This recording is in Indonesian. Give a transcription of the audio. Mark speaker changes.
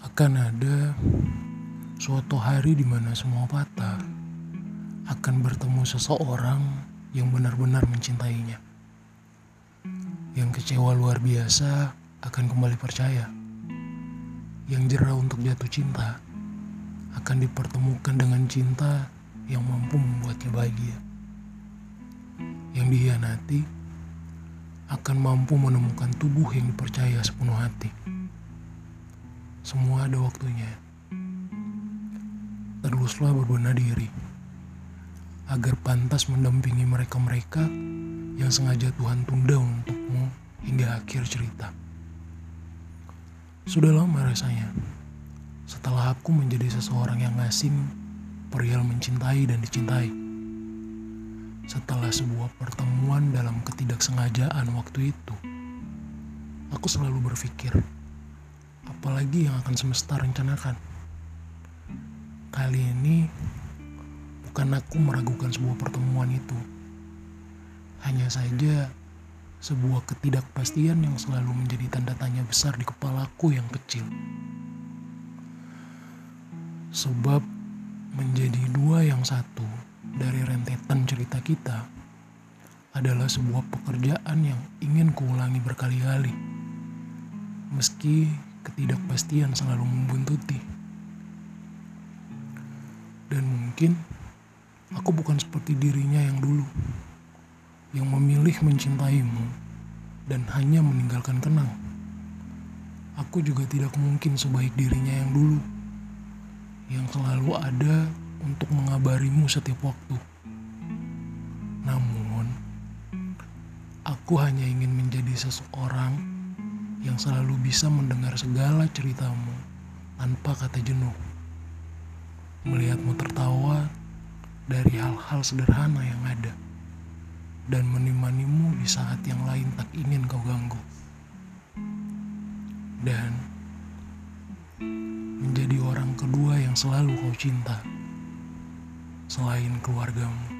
Speaker 1: Akan ada suatu hari di mana semua patah akan bertemu seseorang yang benar-benar mencintainya. Yang kecewa luar biasa akan kembali percaya. Yang jerah untuk jatuh cinta akan dipertemukan dengan cinta yang mampu membuatnya bahagia. Yang dihianati akan mampu menemukan tubuh yang dipercaya sepenuh hati. Semua ada waktunya. Teruslah berbenah diri agar pantas mendampingi mereka-mereka yang sengaja Tuhan tunda untukmu hingga akhir cerita. Sudah lama rasanya setelah aku menjadi seseorang yang asing, perihal mencintai dan dicintai. Setelah sebuah pertemuan dalam ketidaksengajaan waktu itu, aku selalu berpikir, apalagi yang akan semesta rencanakan. Kali ini, bukan aku meragukan sebuah pertemuan itu. Hanya saja, sebuah ketidakpastian yang selalu menjadi tanda tanya besar di kepalaku yang kecil. Sebab menjadi dua yang satu dari rentetan cerita kita adalah sebuah pekerjaan yang ingin kuulangi berkali-kali. Meski ketidakpastian selalu membuntuti. Dan mungkin aku bukan seperti dirinya yang dulu. Yang memilih mencintaimu dan hanya meninggalkan kenang. Aku juga tidak mungkin sebaik dirinya yang dulu. Yang selalu ada untuk mengabarimu setiap waktu. Namun, aku hanya ingin menjadi seseorang yang selalu bisa mendengar segala ceritamu tanpa kata jenuh. Melihatmu tertawa dari hal-hal sederhana yang ada dan menemanimu di saat yang lain tak ingin kau ganggu. Dan menjadi orang kedua yang selalu kau cinta selain keluargamu.